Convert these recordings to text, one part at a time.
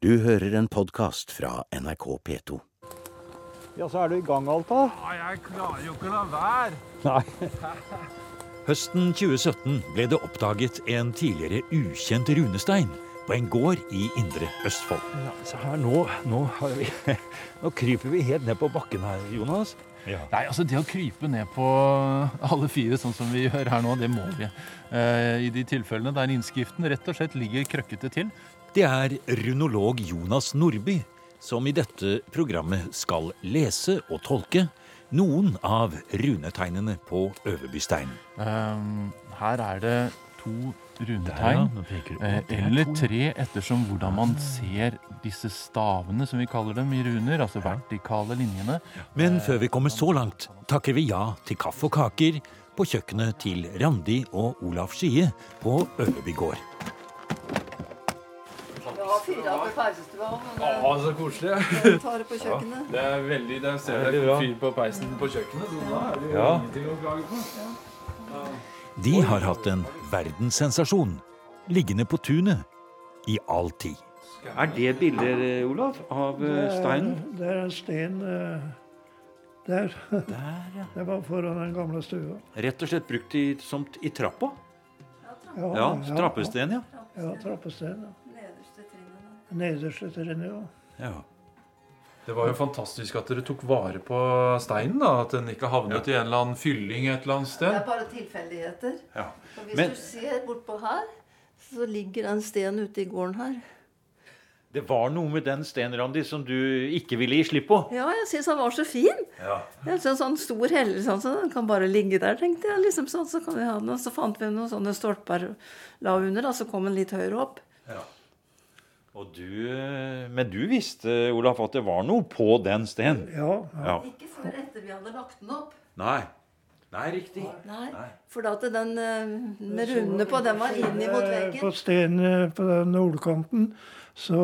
Du hører en podkast fra NRK P2. Ja, så er du i gang, Alta. Ja, jeg klarer jo ikke å la være. Nei. Høsten 2017 ble det oppdaget en tidligere ukjent runestein på en gård i Indre Østfold. Ja, så her nå, nå, har vi, nå kryper vi helt ned på bakken her, Jonas. Nei, altså Det å krype ned på alle fire, sånn som vi gjør her nå, det må vi. Eh, I de tilfellene der innskriften rett og slett ligger krøkkete til. Det er runolog Jonas Nordby som i dette programmet skal lese og tolke noen av runetegnene på Øverbysteinen. Um, her er det to Der, ja. runetegn. Du. Eh, er eller tre, ettersom hvordan man ser disse stavene, som vi kaller dem i runer. Altså vertikale linjene. Men før vi kommer så langt, takker vi ja til kaffe og kaker på kjøkkenet til Randi og Olaf Skie på Øverby gård. Peisestua. Å, så koselig. Tar det på kjøkkenet. Det er veldig, det ser du fyr på peisen på kjøkkenet, så da er det jo Ja. ingenting å klage på. De har hatt en verdenssensasjon liggende på tunet i all tid. Er det bilder, Olav, av eh, steinen? Det er en sten eh, der. Der, ja. Det var foran den gamle stua. Rett og slett brukt i, som i trappa? Ja, Ja, trappesten, ja. Ja, trappesten. ja. Nederste. Nederste ja. ja. Det var jo fantastisk at dere tok vare på steinen. da, At den ikke havnet i en eller annen fylling et eller annet sted. Det er bare tilfeldigheter. Ja. Hvis Men- du ser bortpå her, så ligger den stenen ute i gården her. Det var noe med den stenen, Randi, som du ikke ville gi slipp på. Ja, jeg syns han var så fin. Ja. Jeg synes en sånn stor heller, sånn, så den kan bare ligge der, tenkte jeg. liksom sånn, Så kan vi ha den. Og så fant vi noen sånne stolper la under, da, så kom den litt høyere opp. Og du, eh, men du visste, Olaf, at det var noe på den stenen? Ja, ja. Ja. Ikke før etter vi hadde lagt den opp. Nei. Nei, riktig. Nei, Nei. For da at den eh, med rundene på, den var inn mot veggen. På stenen eh, på den nordkanten så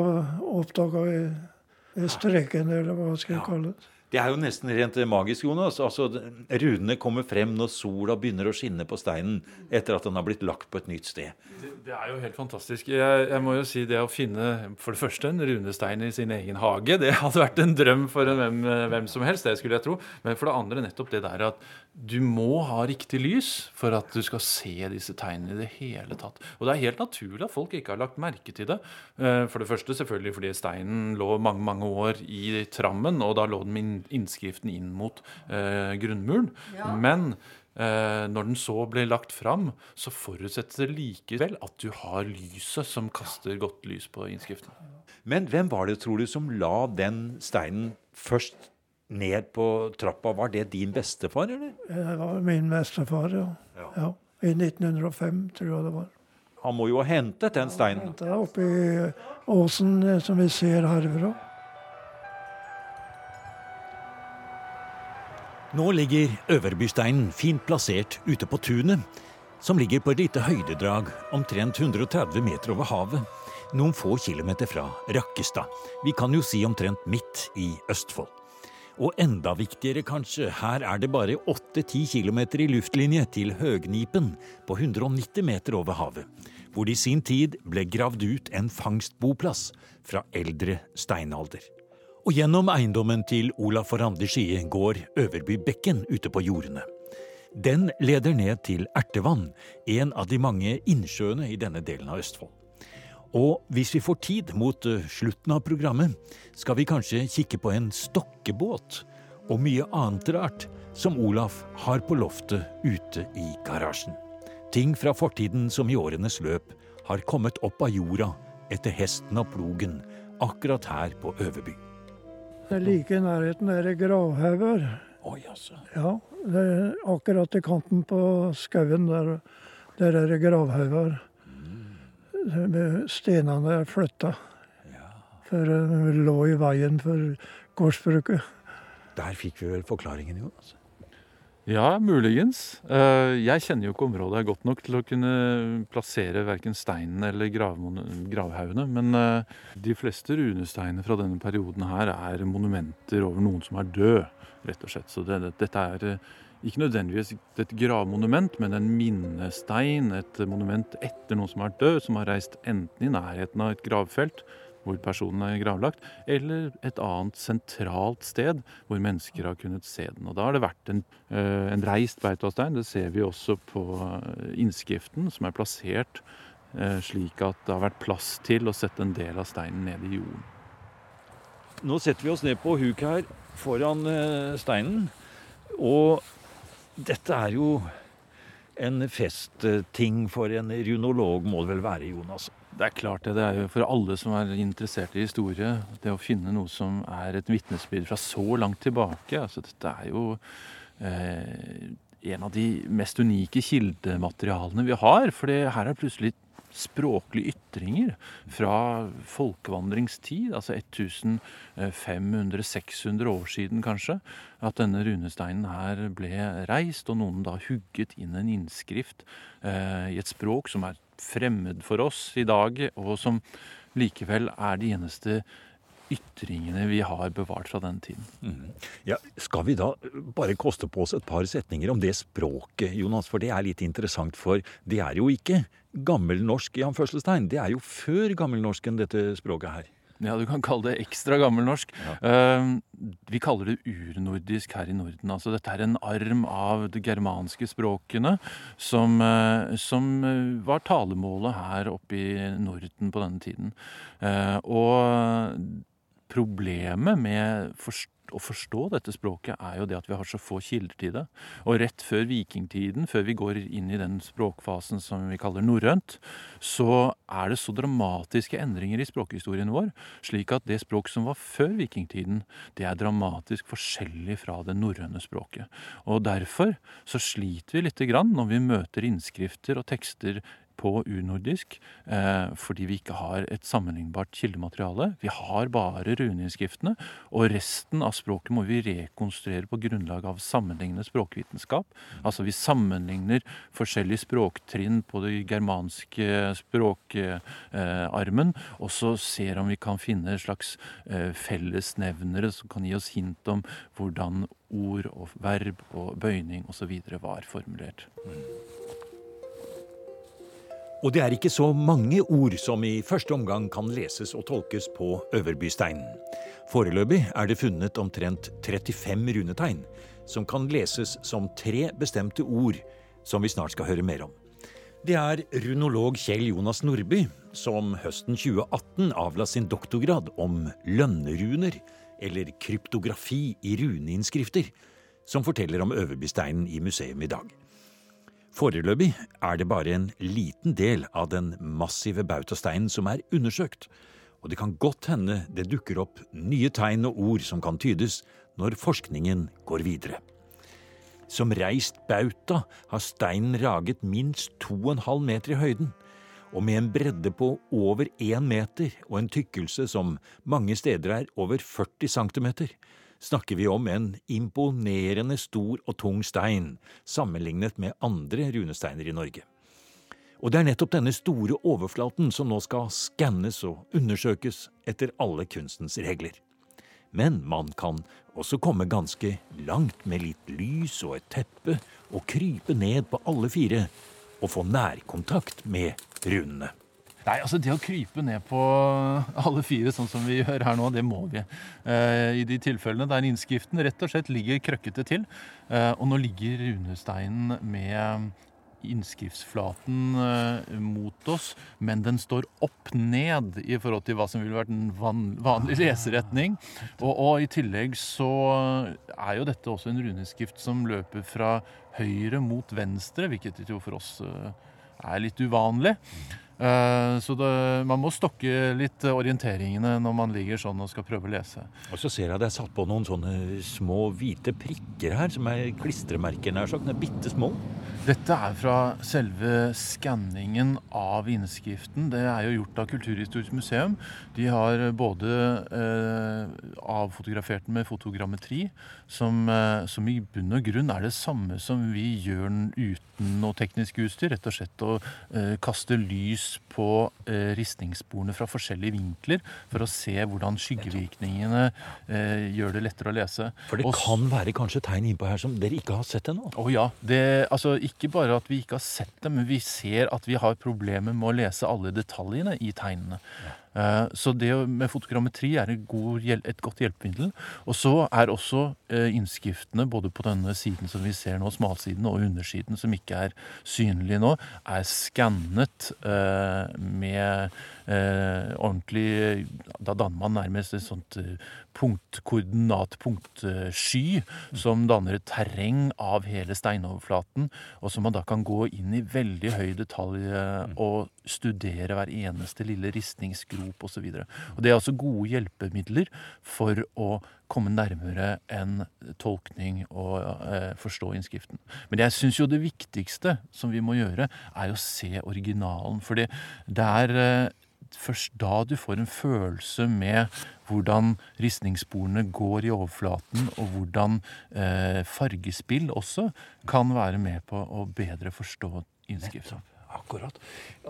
oppdaga vi streken, eller hva skal jeg kalle det. Det er jo nesten rent magisk, Jonas. Altså, Runene kommer frem når sola begynner å skinne på steinen etter at den har blitt lagt på et nytt sted. Det, det er jo helt fantastisk. Jeg, jeg må jo si det å finne for det første en runestein i sin egen hage, det hadde vært en drøm for en hvem, hvem som helst, det skulle jeg tro. Men for det andre nettopp det der at du må ha riktig lys for at du skal se disse tegnene i det hele tatt. Og det er helt naturlig at folk ikke har lagt merke til det. Eh, For det første selvfølgelig fordi steinen lå mange, mange år i trammen, og da lå den med inn- innskriften inn mot eh, grunnmuren. Ja. Men eh, når den så ble lagt fram, så forutsetter det likevel at du har lyset som kaster godt lys på innskriften. Men hvem var det, tror du, som la den steinen først ned på trappa? Var det din bestefar, eller? Det var min bestefar, ja. ja. I 1905, tror jeg det var. Han må jo ha hentet den steinen. Det hentet oppe i åsen eh, som vi ser herfra. Nå ligger Øverbysteinen fint plassert ute på tunet, som ligger på et lite høydedrag omtrent 130 meter over havet, noen få kilometer fra Rakkestad. Vi kan jo si omtrent midt i Østfold. Og enda viktigere kanskje, her er det bare 8-10 kilometer i luftlinje til Høgnipen på 190 meter over havet, hvor det i sin tid ble gravd ut en fangstboplass fra eldre steinalder. Og gjennom eiendommen til Olaf Randi Skie går Øverbybekken ute på jordene. Den leder ned til Ertevann, en av de mange innsjøene i denne delen av Østfold. Og hvis vi får tid mot eh, slutten av programmet, skal vi kanskje kikke på en stokkebåt og mye annet rart som Olaf har på loftet ute i garasjen. Ting fra fortiden som i årenes løp har kommet opp av jorda etter hesten og plogen akkurat her på Øverby. Det er like i nærheten er det gravhauger. Oi, altså. Ja, det er akkurat i kanten på skauen der, der er det gravhauger. Mm. Stenene er flytta. For de lå i veien for gårdsbruket. Der fikk vi vel forklaringen, Jonas. Ja, muligens. Eh, Jeg kjenner jo ikke området godt nok til å kunne plassere verken steinen eller gravhaugene. Men eh, de fleste runesteinene fra denne perioden her er monumenter over noen som er død, rett og slett. Så det- dette er eh, ikke nødvendigvis et gravmonument, men en minnestein. Et monument etter noen som er død, som har reist enten i nærheten av et gravfelt hvor personen er gravlagt, eller et annet sentralt sted hvor mennesker har kunnet se den. Og Da har det vært en, eh, en reist bautastein. Det ser vi også på eh, innskriften, som er plassert eh, slik at det har vært plass til å sette en del av steinen ned i jorden. Nå setter vi oss ned på huk her foran steinen. Og dette er jo en festting for en runolog, må det vel være, Jonas? Det er klart det. Det er jo for alle som er interessert i historie, det å finne noe som er et vitnesbyrd fra så langt tilbake. altså Dette er jo eh, en av de mest unike kildematerialene vi har. For her er plutselig språklige ytringer fra folkevandringstid, altså 1500-600 år siden kanskje, at denne runesteinen her ble reist, og noen da hugget inn en innskrift eh, i et språk som er fremmed for oss i dag, og som likevel er de eneste ytringene vi har bevart fra den tiden. Mm. Ja, skal vi da bare koste på oss et par setninger om det språket, Jonas? For det er litt interessant, for det er jo ikke gammelnorsk i anførselstegn. Det er jo før gammelnorsken, dette språket her. Ja, du kan kalle det ekstra gammelnorsk. Uh, vi kaller det urnordisk her i Norden. Altså dette er en arm av de germanske språkene som, uh, som uh, var talemålet her oppe i Norden på denne tiden. Og problemet med forst å forstå dette språket, er jo det at vi har så få kilder til det. Og rett før vikingtiden, før vi går inn i den språkfasen som vi kaller norrønt, så er det så dramatiske endringer i språkhistorien vår, slik at det språk som var før vikingtiden, det er dramatisk forskjellig fra det norrøne språket. Og derfor så sliter vi lite grann når vi møter innskrifter og tekster på urnordisk eh, fordi vi ikke har et sammenlignbart kildemateriale. Vi har bare runeinnskriftene, og resten av språket må vi rekonstruere på grunnlag av sammenlignende språkvitenskap. Altså vi sammenligner forskjellige språktrinn på det germanske språkarmen, og så ser om vi kan finne slags eh, fellesnevnere som kan gi oss hint om hvordan ord og verb og bøyning osv. var formulert. Mm. Og det er ikke så mange ord som i første omgang kan leses og tolkes på Øverbysteinen. Foreløpig er det funnet omtrent 35 runetegn, som kan leses som tre bestemte ord, som vi snart skal høre mer om. Det er runolog Kjell Jonas Nordby som høsten 2018 avla sin doktorgrad om lønneruner, eller kryptografi i runeinnskrifter, som forteller om Øverbysteinen i museum i dag. Foreløpig er det bare en liten del av den massive bautasteinen som er undersøkt, og det kan godt hende det dukker opp nye tegn og ord som kan tydes når forskningen går videre. Som reist bauta har steinen raget minst 2,5 meter i høyden, og med en bredde på over 1 meter og en tykkelse som mange steder er over 40 centimeter, snakker vi om en imponerende stor og tung stein sammenlignet med andre runesteiner i Norge. Og det er nettopp denne store overflaten som nå skal skannes og undersøkes etter alle kunstens regler. Men man kan også komme ganske langt med litt lys og et teppe og krype ned på alle fire og få nærkontakt med runene. Nei, altså Det å krype ned på alle fire, sånn som vi gjør her nå, det må vi. Eh, I de tilfellene der innskriften rett og slett ligger krøkkete til. Eh, og nå ligger runesteinen med innskriftsflaten eh, mot oss, men den står opp ned i forhold til hva som ville vært en van, vanlig leseretning. Og, og, i tillegg så er jo dette også en runeskrift som løper fra høyre mot venstre, hvilket jo for oss eh, er litt uvanlig. Eh, så det, man må stokke litt orienteringene når man ligger sånn og skal prøve å lese. Og så ser jeg det er satt på noen sånne små hvite prikker her, som er klistremerker nær sagt. Bitte små. Dette er fra selve skanningen av innskriften. Det er jo gjort av Kulturhistorisk museum. De har både eh, avfotografert den med fotogrammetri, som, eh, som, i bunn og grunn er det samme som vi gjør den uten noe teknisk utstyr. Rett og slett å eh, kaste lys på eh, ristningssporene fra forskjellige vinkler for å se hvordan skyggevirkningene eh, gjør det lettere å lese. For det og, kan være kanskje tegn innpå her som dere ikke har sett ennå? Å ja. Det, altså, ikke bare at vi ikke har sett det, men vi ser at vi har problemer med å lese alle detaljene i tegnene. Ja. Eh, Så det med fotogrammetri er et, god, et godt hjelpemiddel. Og så er også eh, innskriftene både på denne siden som vi ser nå, smalsiden, og undersiden som ikke er synlig nå, er skannet eh, med eh, ordentlig Da danner man nærmest et sånt punktkoordinat, punktsky som danner et terreng av hele steinoverflaten, og som man da kan gå inn i veldig høy detalj eh, og studere hver eneste lille ristningsgrop osv. Det er altså gode hjelpemidler for å komme nærmere en tolkning og eh, forstå innskriften. Men jeg syns jo det viktigste som vi må gjøre, er å se originalen. For det er eh, først da du får en følelse med hvordan ristningssporene går i overflaten, og hvordan eh, fargespill også kan være med på å bedre forstå innskriften. Akkurat.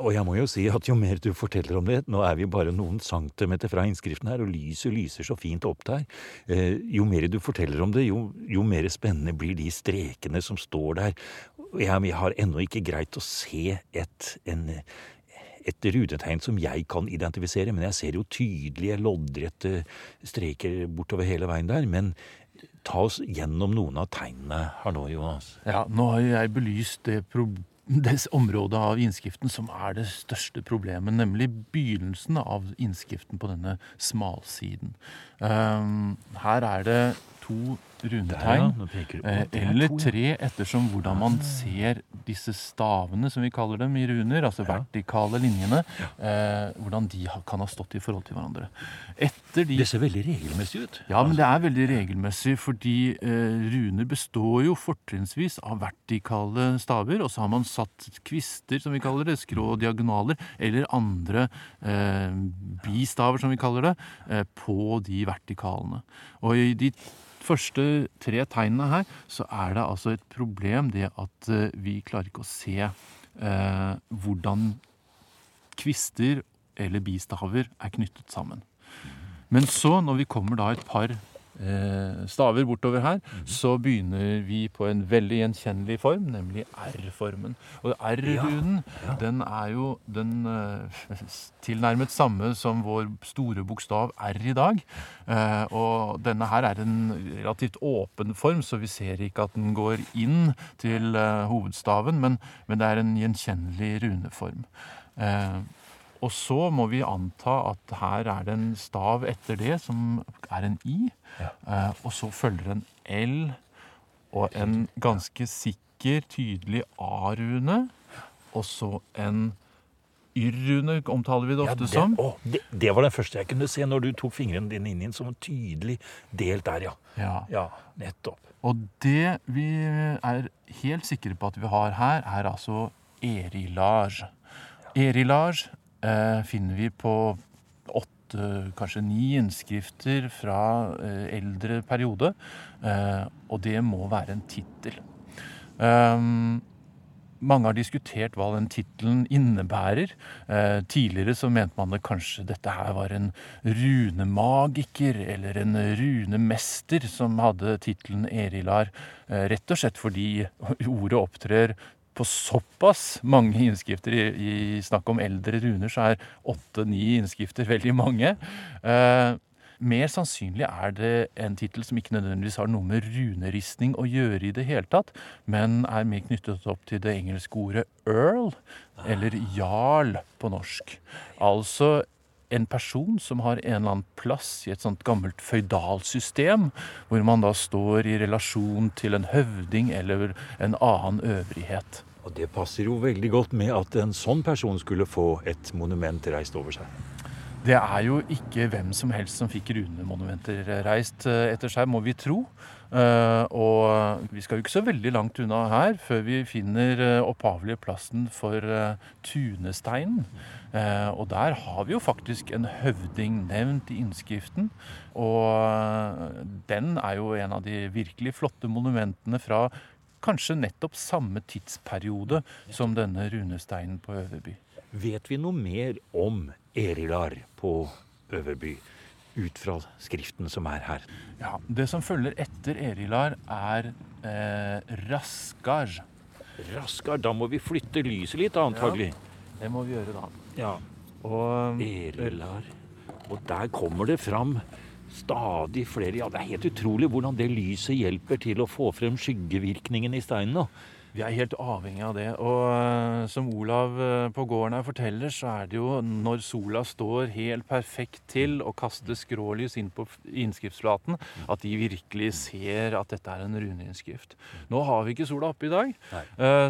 Og jeg må jo si at jo mer du forteller om det, nå er vi bare noen centimeter fra innskriften her, og lyset lyser så fint opp der, eh, jo mer du forteller om det, jo, jo mer spennende blir de strekene som står der. Jeg, jeg har ennå ikke greit å se et, en, et rutetegn som jeg kan identifisere, men jeg ser jo tydelige, loddrette streker bortover hele veien der. Men ta oss gjennom noen av tegnene her nå, Jonas. Ja, nå har jeg belyst det, det området av innskriften som er det største problemet, nemlig begynnelsen av innskriften på denne smalsiden. Um, her er det to du- Eh, er eller tre, ettersom hvordan man ser disse stavene, som vi kaller dem i runer, altså vertikale linjene, eh, hvordan de kan ha stått i forhold til hverandre. Etter de Det ser veldig regelmessig ut. ja, men det er veldig regelmessig, fordi eh, runer består jo fortrinnsvis av vertikale staver, og så har man satt kvister, som vi kaller det, skrå og diagonaler, eller andre eh, bistaver, som vi kaller det, eh, på de vertikalene. Og i de første tre tegnene her, så er det altså et problem det at eh, vi klarer ikke å se eh, hvordan kvister eller bistaver er knyttet sammen. Men så, når vi kommer da et par staver bortover her, så begynner vi på en veldig gjenkjennelig form, nemlig R-formen. Og R-runen, den er jo den eh, tilnærmet samme som vår store bokstav R i dag. Eh, og denne her er en relativt åpen form, så vi ser ikke at den går inn til eh, hovedstaven, men, men det er en gjenkjennelig runeform. Eh, og så må vi anta at her er det en stav etter det som er en I. Ja. og så følger en L og en ganske sikker, tydelig A-rune. Og så en Y-rune, omtaler vi det ofte det, som. å, det, det var den første jeg kunne se når du tok fingrene dine inn i den som en tydelig delt der, ja. Ja. Ja, nettopp. Og det vi er helt sikre på at vi har her, er altså. Erilage eh, finner vi på åtte, kanskje ni innskrifter fra eh, eldre periode. Eh, og det må være en tittel. Mange har diskutert hva den tittelen innebærer. Eh, tidligere så mente man det kanskje dette her var en runemagiker eller en runemester som hadde tittelen Erilar, eh, rett og slett fordi ordet opptrer på såpass mange innskrifter. I, I snakk om eldre runer så er åtte-ni innskrifter veldig mange. Eh, mer sannsynlig er det en tittel som ikke nødvendigvis har noe med runeristning å gjøre i det hele tatt, men er mer knyttet opp til det engelske ordet earl, eller jarl på norsk. Altså en person som har en eller annen plass i et sånt gammelt føydalsystem, hvor man da står i relasjon til en høvding eller en annen øvrighet. Og det passer jo veldig godt med at en sånn person skulle få et monument reist over seg. Det er jo ikke hvem som helst som fikk runemonumenter reist eh, etter seg, må vi tro. Eh, og vi skal jo ikke så veldig langt unna her før vi finner eh, opphavlige plassen for eh, tunesteinen. Og der har vi jo faktisk en høvding nevnt i innskriften. Og den er jo en av de virkelig flotte monumentene fra kanskje nettopp samme tidsperiode som denne runesteinen på Øverby. Vet vi noe mer om Erilar på Øverby ut fra skriften som er her? Ja, Det som følger etter Erilar, er eh, Raskar. Raskar, da må vi flytte lyset litt, antagelig. Ja, Det må vi gjøre da. Ja. Og Erilar. Og der kommer det fram stadig flere Ja, det er helt utrolig hvordan det lyset hjelper til å få frem skyggevirkningen i steinen. nå. Vi er helt avhengig av det. Og eh, som Olav eh, på gården her forteller, så er det jo når sola står helt perfekt til og kaster skrålys inn på f- innskriftsflaten, at de virkelig ser at dette er en runeinnskrift. Nå har vi ikke sola oppe i dag, Nei.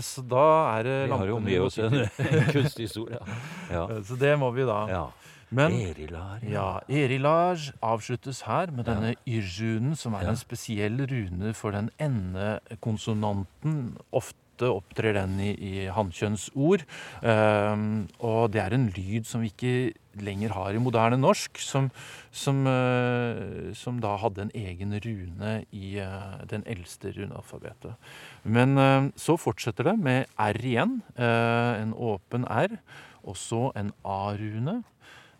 så da er det Vi har jo lampene med oss en, kunstig historie. Ja. Så det må vi da. ja. Men Erilar. ja, erilar avsluttes her med denne yrjunen, som er Ja. en spesiell rune for den endekonsonanten. Ofte opptrer den i, i hannkjønnsord. Um, og det er en lyd som vi ikke lenger har i moderne norsk, som, som, uh, som da hadde en egen rune i uh, den eldste runealfabetet. Men uh, så fortsetter det med R igjen, en åpen R, og så en A-rune.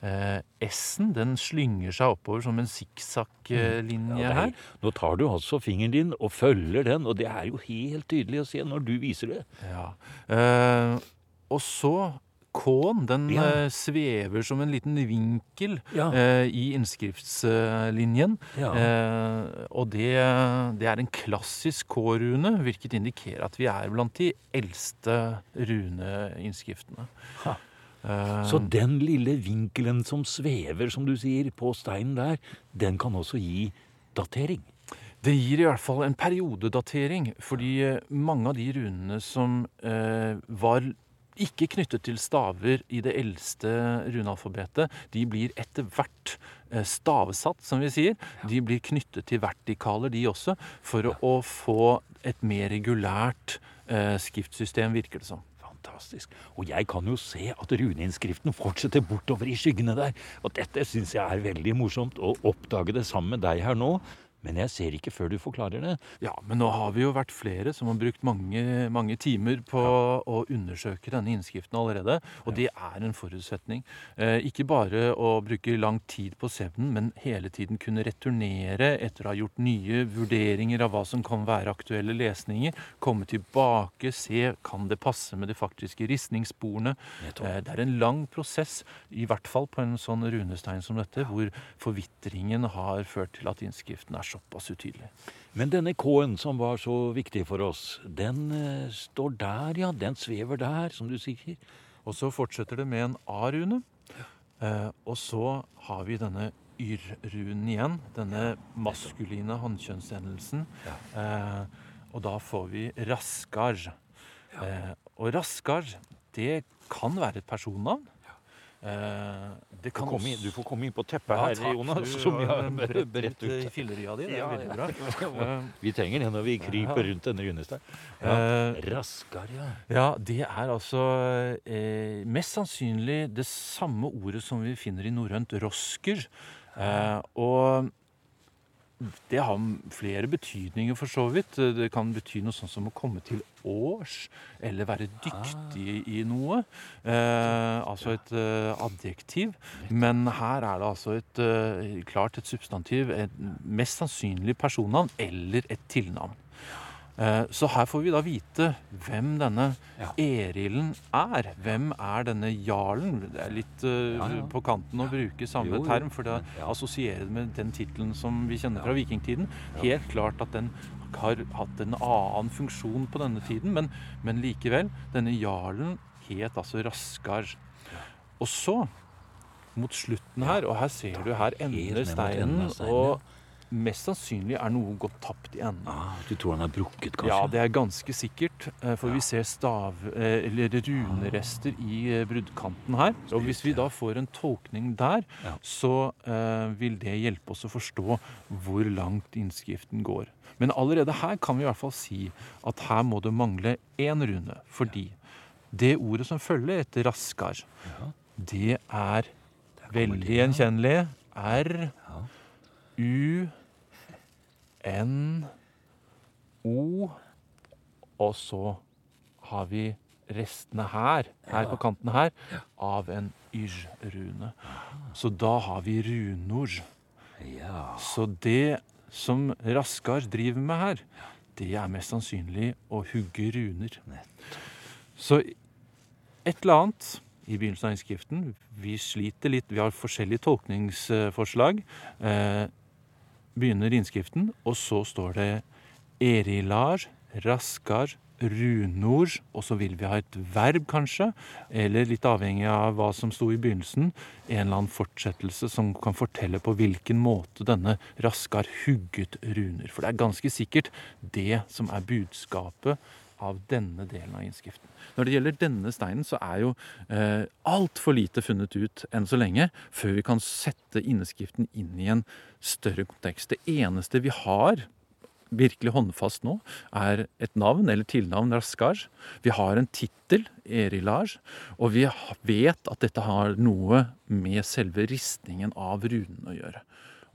Eh, S-en den slynger seg oppover som en sikksakk-linje Ja, er- her. Nå tar du altså fingeren din og følger den, og det er jo helt tydelig å se når du viser det. Ja. Eh, og så K-en, den Ja. eh, svever som en liten vinkel Ja. eh, i innskriftslinjen. Ja. Eh, og det, det er en klassisk K-rune, hvilket indikerer at vi er blant de eldste runeinnskriftene. Ha. Eh, Så den lille vinkelen som svever, som du sier, på steinen der, den kan også gi datering. Det gir i hvert fall en periodedatering, fordi eh, mange av de runene som eh, var ikke knyttet til staver i det eldste runealfabetet, de blir etter hvert eh, stavesatt, som vi sier. De blir knyttet til vertikaler, de også, for å, å få et mer regulært eh, skriftsystem, virker det som. Fantastisk. Og jeg kan jo se at runeinnskriften fortsetter bortover i skyggene der. Og dette syns jeg er veldig morsomt å oppdage det sammen med deg her nå. Men jeg ser ikke før du forklarer det. Ja, men nå har vi jo vært flere som har brukt mange, mange timer på å undersøke denne innskriften allerede. Og det er en forutsetning. Eh, ikke bare å bruke lang tid på sevnen, men hele tiden kunne returnere etter å ha gjort nye vurderinger av hva som kan være aktuelle lesninger. Komme tilbake, se kan det passe med de faktiske ristningssporene. Eh, det er en lang prosess, i hvert fall på en sånn runestein som dette, hvor forvitringen har ført til at innskriften er såpass utydelig. Men denne K-en som var så viktig for oss, den eh, står der, ja. Den svever der, som du sier. Og så fortsetter det med en A-rune. Eh, og så har vi denne yr-runen igjen. Denne maskuline håndkjønnsendelsen. Eh, og da får vi raskar. Eh, og raskar, det kan være et personnavn. Eh, det kan Kom inn, du får komme inn på teppet Ja, her, takk. Jonas, Du som vi har beredt bredt ut ut. filleria di. Det er Ja, veldig bra. ja. Eh, Vi trenger det når vi kryper rundt denne runesteinen. Ja. Eh, Raskar, ja. Ja, det er altså eh, mest sannsynlig det samme ordet som vi finner i norrønt rosker. Eh, og det har flere betydninger, for så vidt. Det kan bety noe sånn som å komme til års, eller være dyktig i noe. Eh, altså et eh, adjektiv. Men her er det altså et, eh, klart et substantiv. Et mest sannsynlig personnavn eller et tilnavn. Eh, Så her får vi da vite hvem denne Ja. Erilden er. Hvem er denne jarlen? Det er litt uh, Ja, ja. på kanten å bruke samme Jo, jo. term, for det assosierer med den tittelen som vi kjenner fra vikingtiden. Helt klart at den har hatt en annen funksjon på denne tiden, men, men likevel. Denne jarlen het altså Raskar. Og så, mot slutten her, og her ser du her ender steinen, og mest sannsynlig er noe gått tapt igjen. Ah, du tror han er brukket, kanskje? Ja, det er ganske sikkert, For for vi ser stav, eh, eller runerester i eh, bruddkanten her. Og hvis vi da får en tolkning der, Ja. så eh, vil det hjelpe oss å forstå hvor langt innskriften går. Men allerede her kan vi i hvert fall si at her må det mangle én rune, fordi det ordet som følger etter raskar, det er veldig gjenkjennelig. R, U, N, O, og så har vi restene her, her på kanten her, av en yr-rune. Så da har vi runor. Ja. Så det som Raskar driver med her, det er mest sannsynlig å hugge runer. Så et eller annet i begynnelsen av innskriften. Vi sliter litt, vi har forskjellige tolkningsforslag. Eh, begynner innskriften, og så står det Erilar, Raskar, runord, og så vil vi ha et verb, kanskje. Eller litt avhengig av hva som sto i begynnelsen, en eller annen fortsettelse som kan fortelle på hvilken måte denne Raskar hugget runer. For det er ganske sikkert det som er budskapet av denne delen av innskriften. Når det gjelder denne steinen, så er jo eh, altfor lite funnet ut enn så lenge før vi kan sette innskriften inn i en større kontekst. Det eneste vi har virkelig håndfast nå, er et navn eller tilnavn Raskar. Vi har en tittel, Erilar, og vi vet at dette har noe med selve ristningen av runen å gjøre.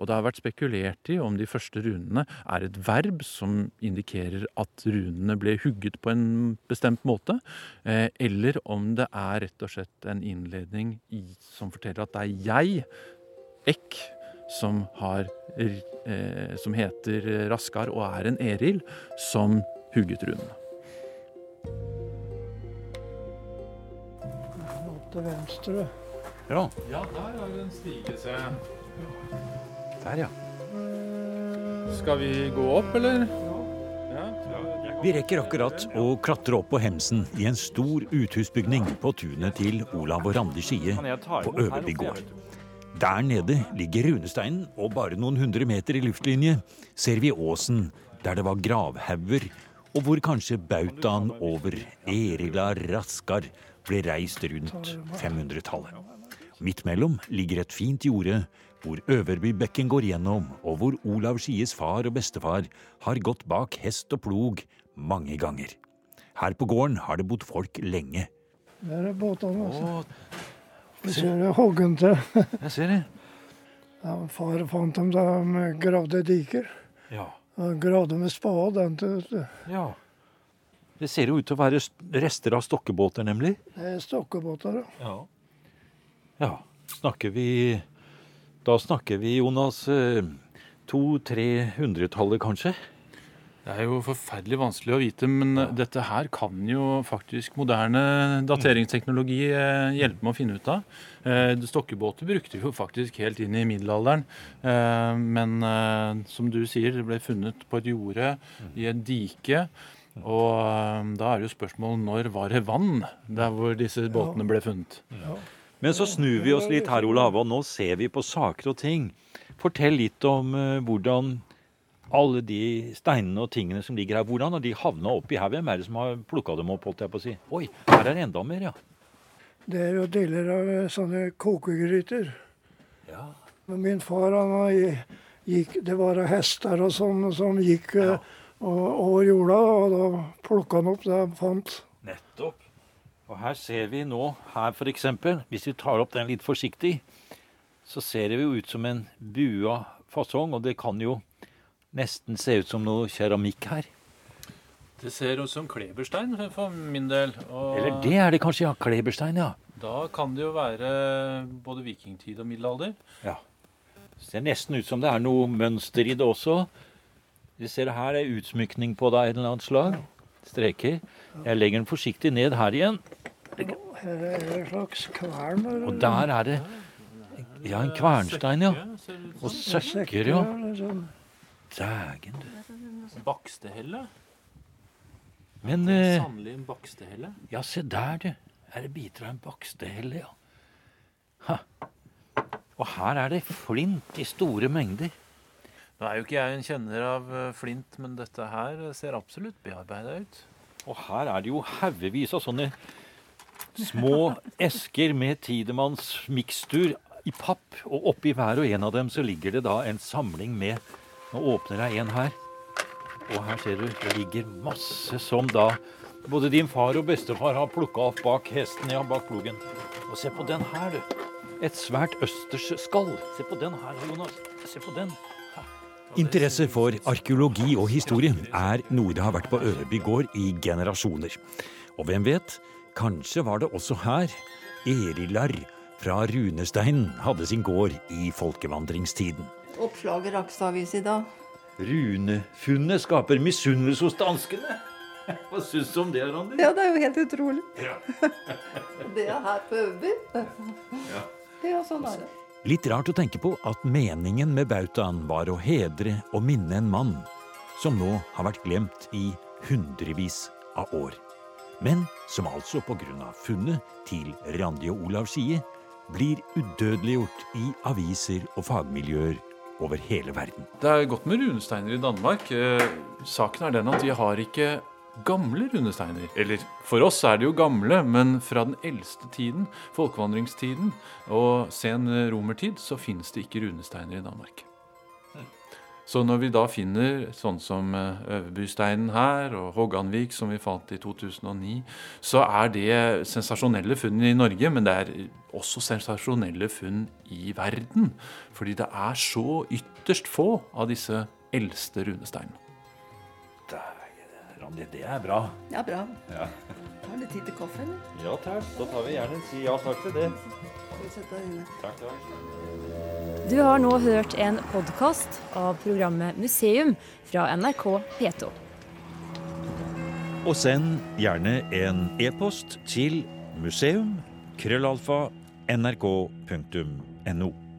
Og det har vært spekulert i om de første runene er et verb som indikerer at runene ble hugget på en bestemt måte, eh, eller om det er rett og slett en innledning som forteller at det er jeg, Ek, som, har, eh, som heter Raskar og er en Eril, som hugget runene. Til venstre. Ja, Ja, der har vi en stige, ser jeg. Der ja. Skal vi gå opp, eller? Vi rekker akkurat å klatre opp på hemsen i en stor uthusbygning på tunet til Olav og Randi Skie på Øverby gård. Der nede ligger runesteinen, og bare noen hundre meter i luftlinje ser vi åsen der det var gravhauger, og hvor kanskje bautaen over Erila Raskar ble reist rundt 500-tallet. Midt mellom ligger et fint jorde hvor Øverbybekken går gjennom, og hvor Olav Skies far og bestefar har gått bak hest og plog mange ganger. Her på gården har det bodd folk lenge. Der er båtene. Altså. Å, ser kjører hoggen til. jeg ser det. Ja, far fant dem da de gravde diker. Ja. Han gravde med spade. den til- ja. Det ser jo ut til å være rester av stokkebåter, nemlig. Det er stokkebåter. ja. Ja. ja. Snakker vi Da snakker vi, Jonas, eh, to-tre hundretallet, kanskje? Det er jo forferdelig vanskelig å vite, men dette her kan jo faktisk moderne dateringsteknologi eh, hjelpe med å finne ut av. Eh, Stokkebåter brukte vi jo faktisk helt inn i middelalderen. Eh, Men eh, som du sier, det ble funnet på et jorde i et dike. Og eh, da er det jo spørsmålet når var det vann der hvor disse båtene ble funnet? Men så snur vi oss litt her, Olav, og nå ser vi på saker og ting. Fortell litt om eh, hvordan alle de steinene og tingene som ligger her, hvordan har de havna oppi her? Hvem er det som har plukka dem opp, holdt jeg på å si? Oi, her er det enda mer, ja. Det er jo deler av eh, sånne kokegryter. Ja. Min far han gikk, Det var hester og sånn som gikk ja. og, over jorda, og da plukka han opp det han fant. Nettopp. Og her ser vi nå, her eksempel, hvis vi tar opp den litt forsiktig, så ser det jo ut som en bua fasong, og det kan jo nesten se ut som noe keramikk her. Det ser ut som kleberstein for min del. Og Eller det er det kanskje, ja. Kleberstein, ja. Da kan det jo være både vikingtid og middelalder. ja. Det Ser nesten ut som det er noe mønster i det også. Vi ser her er utsmykning på det av et eller annet slag. Streker. Jeg legger den forsiktig ned her igjen. Her er det en slags kvern. Og der er det ja, en kvernstein, ja. Og søkker, ja. sånn. Dægen, du. bakstehelle. Men eh, Sannelig en bakstehelle. Ja, se der, du. Er det biter av en bakstehelle, ja. Ha. Og her er det flint i store mengder. Nå er jo ikke jeg en kjenner av eh, flint, men dette her ser absolutt bearbeida ut. Og her er det jo haugevis av sånne små esker med Tidemanns mikstur i papp. Og oppi hver og en av dem så ligger det da en samling med Nå åpner jeg en her. Og her ser du, det ligger masse som da både din far og bestefar har plukka opp bak hesten, ja, bak plogen. Og se på den her, du. Et svært østers skall. Se på den her, Jonas. Se på den. Interesse for arkeologi og historie er noe det har vært på Øverby gård i generasjoner. Og hvem vet, kanskje var det også her Erilar fra Runesteinen hadde sin gård i folkevandringstiden. Oppslaget Raksavis Avis i dag. Runefunnet skaper misunnelse hos danskene. Hva syns du om det, Randi? Ja, det er jo helt utrolig. det er her på Øverby. Ja, sånn er det. Litt rart å tenke på at meningen med bautaen var å hedre og minne en mann som nå har vært glemt i hundrevis av år. Men som altså på grunn av funnet til Randi og Olav Skie blir udødeliggjort i aviser og fagmiljøer over hele verden. Det er godt med runesteiner i Danmark. Eh, saken er den at de har ikke gamle runesteiner. Eller for oss er de jo gamle, men fra den eldste tiden, folkevandringstiden og sen romertid, så finnes det ikke runesteiner i Danmark. Så når vi da finner sånn som eh, Øverbysteinen her, og Hogganvik som vi fant i 2009, så er det sensasjonelle funn i Norge, men det er også sensasjonelle funn i verden. Fordi det er så ytterst få av disse eldste runesteinene. Randi, det er bra. Ja, bra. Ja. Har du tid til kaffe, eller? Ja takk. Da tar vi gjerne en si ja takk til det. Vi sette deg inne? Takk, takk. Du har nå hørt en podkast av programmet Museum fra NRK P2. Og send gjerne en e-post til museum.krøllalfa.nrk.no. nrk.no.